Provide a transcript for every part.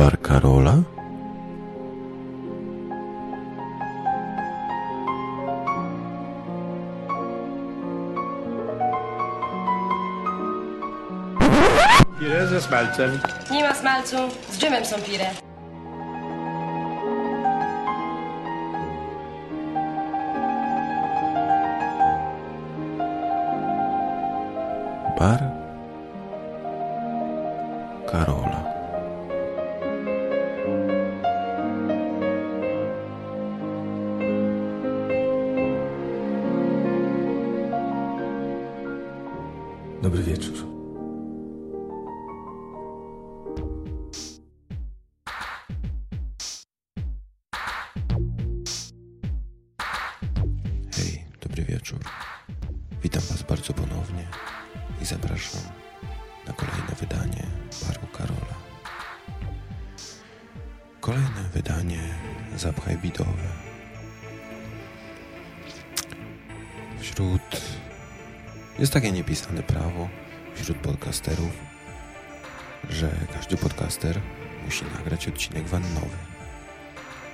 Bar Karola? Pire ze smalcem. Nie ma smalcu, z dżemem są pire. Bar Karola. Wieczór. Hej, dobry wieczór. Witam Was bardzo ponownie i zapraszam na kolejne wydanie Baru Karola. Kolejne wydanie Zapchaj Bidowe. Wśród... Jest takie niepisane prawo wśród podcasterów, że każdy podcaster musi nagrać odcinek wannowy.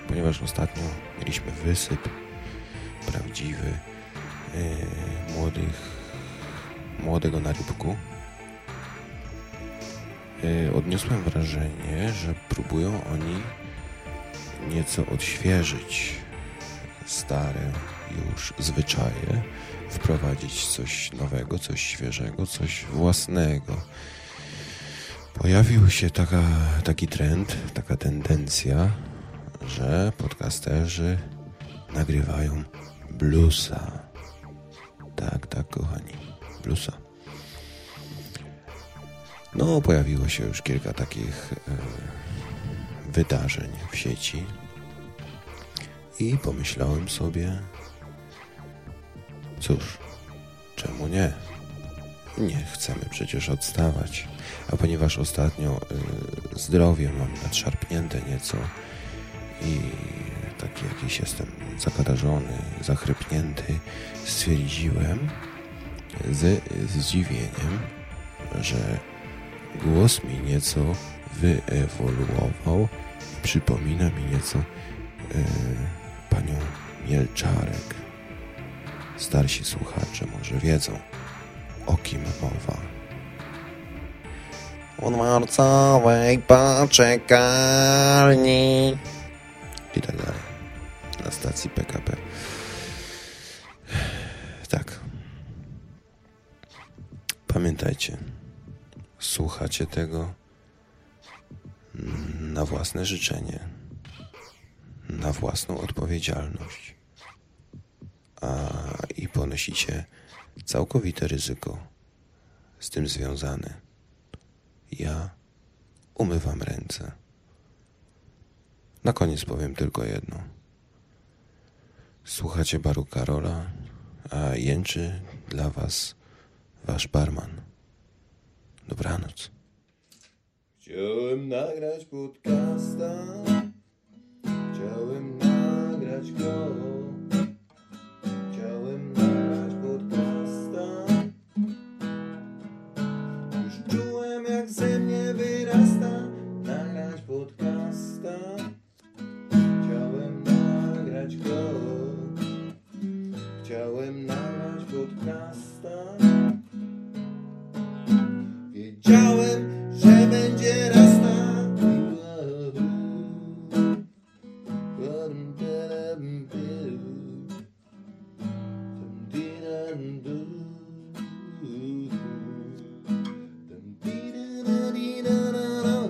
Ponieważ ostatnio mieliśmy wysyp prawdziwy yy, młodych, młodego na rybku. Yy, odniosłem wrażenie, że próbują oni nieco odświeżyć stare już zwyczaje, wprowadzić coś nowego, coś świeżego, coś własnego. Pojawił się taka, taki trend, taka tendencja, że podcasterzy nagrywają bluesa. Tak, tak, kochani, bluesa. No, pojawiło się już kilka takich e, wydarzeń w sieci i pomyślałem sobie, cóż, czemu nie? Nie chcemy przecież odstawać. A ponieważ ostatnio y, zdrowie mam nadszarpnięte nieco i taki jakiś jestem zakatarzony, zachrypnięty, stwierdziłem z zdziwieniem, że głos mi nieco wyewoluował i przypomina mi nieco y, panią Mielczarek. Starsi słuchacze może wiedzą, o kim mowa. U dworcowej poczekalni i tak dalej. Na stacji PKP. Tak. Pamiętajcie, słuchacie tego na własne życzenie, na własną odpowiedzialność, a i ponosicie całkowite ryzyko z tym związane. Ja umywam ręce. Na koniec powiem tylko jedno. Słuchacie baru Karola, a jęczy dla was wasz barman. Dobranoc. Chciałem nagrać podcasta,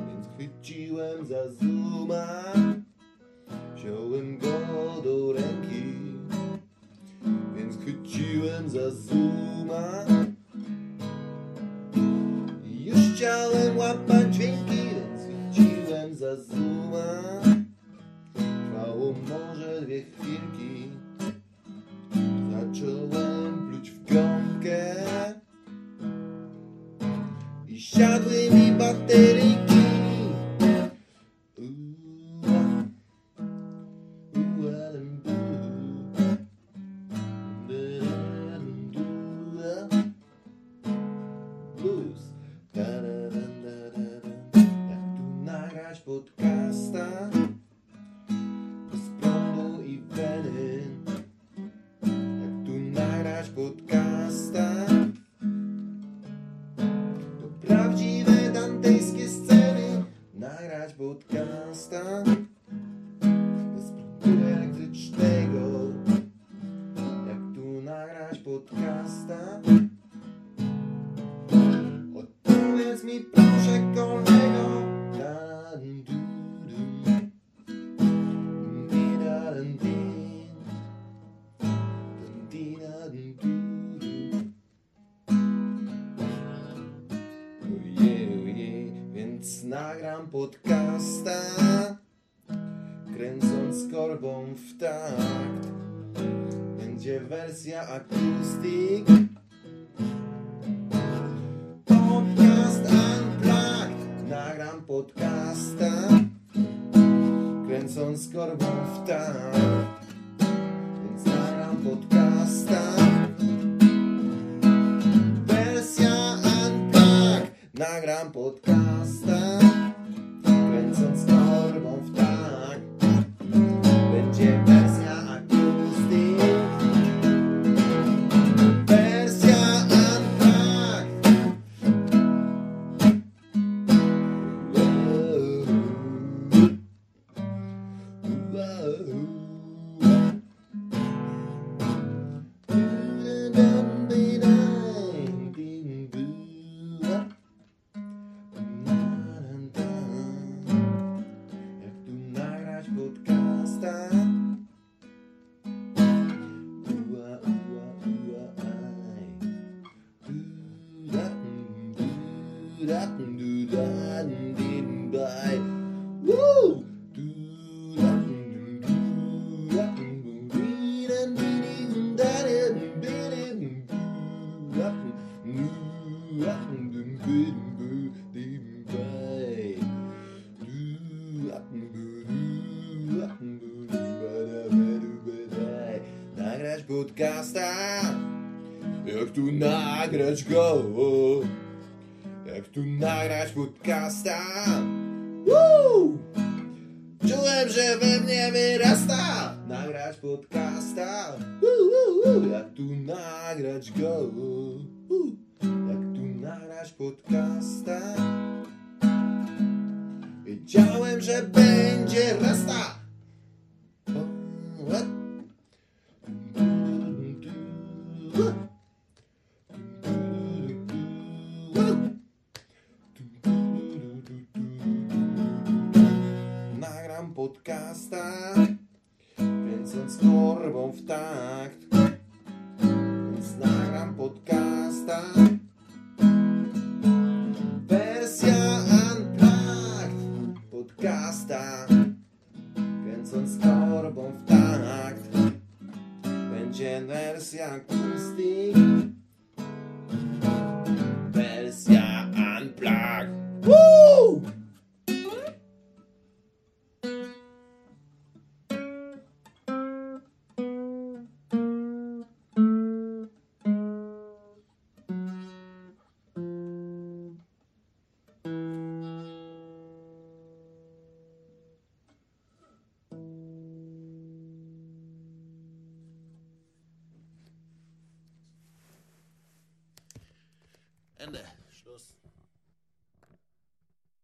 Więc chwyciłem za zuma, wziąłem go do ręki. Więc chwyciłem za zuma. Już chciałem łapać dźwięki, więc za zuma. I siadły mi bateryjki. Ua, ua, dum, du. Dum, dum, dua. Blues. Da, da, da, da, da, da. stan bez elektrycznego jak tu nagrać podcasta odpowiedz mi proszę kolego dan, du, du. Nagram podcasta korbą w takt. Będzie wersja akustik. Podcast Unplugged, nagram podcasta, kręcąc korbą w takt. Więc nagram podcasta. Wersja Unplugged, nagram podcasta, podcasta Jak tu nagrać go Jak tu nagrać podcasta Woo! Czułem, że we mnie wyrasta Nagrać podcasta Woo, woo. Jak tu nagrać go! Jak tu nagrać podcasta Wiedziałem, że będzie rasta. Nagram podcasta, kręcąc torbą w takt. Więc nagram podcasta. Wersja Unplugged podcasta Kręcąc torbą w takt Będzie wersja akustik and there.